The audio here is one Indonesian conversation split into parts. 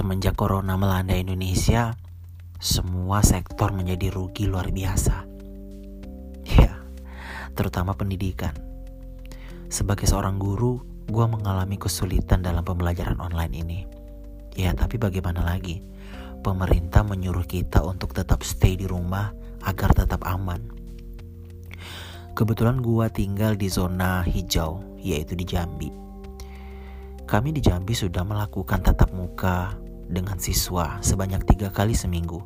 Semenjak corona melanda Indonesia, semua sektor menjadi rugi luar biasa. Ya, terutama pendidikan. Sebagai seorang guru, gue mengalami kesulitan dalam pembelajaran online ini. Ya, tapi bagaimana lagi? Pemerintah menyuruh kita untuk tetap stay di rumah agar tetap aman. Kebetulan gue tinggal di zona hijau, yaitu di Jambi. Kami di Jambi sudah melakukan tatap muka dengan siswa sebanyak tiga kali seminggu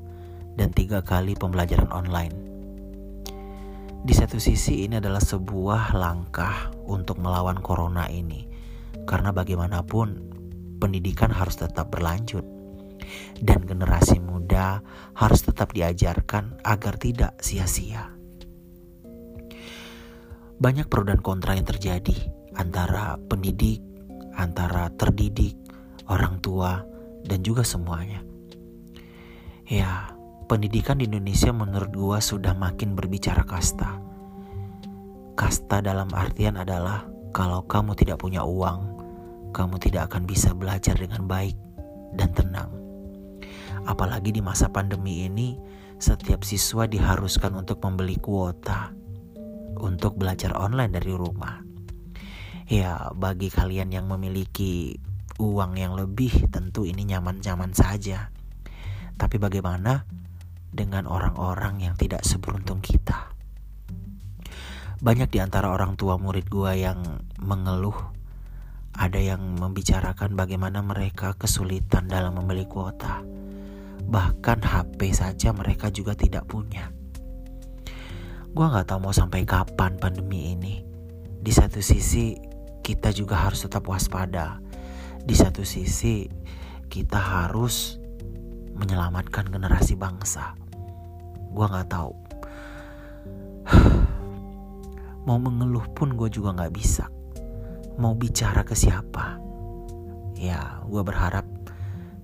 dan tiga kali pembelajaran online. Di satu sisi ini adalah sebuah langkah untuk melawan corona ini karena bagaimanapun pendidikan harus tetap berlanjut dan generasi muda harus tetap diajarkan agar tidak sia-sia. Banyak pro dan kontra yang terjadi antara pendidik, antara terdidik, orang tua, dan juga semuanya. Ya, pendidikan di Indonesia menurut gua sudah makin berbicara kasta. Kasta dalam artian adalah kalau kamu tidak punya uang, kamu tidak akan bisa belajar dengan baik dan tenang. Apalagi di masa pandemi ini, setiap siswa diharuskan untuk membeli kuota untuk belajar online dari rumah. Ya, bagi kalian yang memiliki uang yang lebih tentu ini nyaman-nyaman saja. Tapi bagaimana dengan orang-orang yang tidak seberuntung kita? Banyak di antara orang tua murid gua yang mengeluh ada yang membicarakan bagaimana mereka kesulitan dalam membeli kuota. Bahkan HP saja mereka juga tidak punya. Gua nggak tahu mau sampai kapan pandemi ini. Di satu sisi kita juga harus tetap waspada di satu sisi kita harus menyelamatkan generasi bangsa. Gue nggak tahu. Mau mengeluh pun gue juga nggak bisa. Mau bicara ke siapa? Ya, gue berharap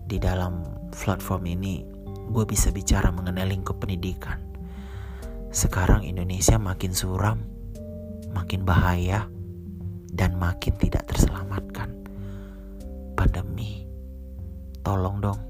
di dalam platform ini gue bisa bicara mengenai lingkup pendidikan. Sekarang Indonesia makin suram, makin bahaya, dan makin tidak terselamat. cộng đồng.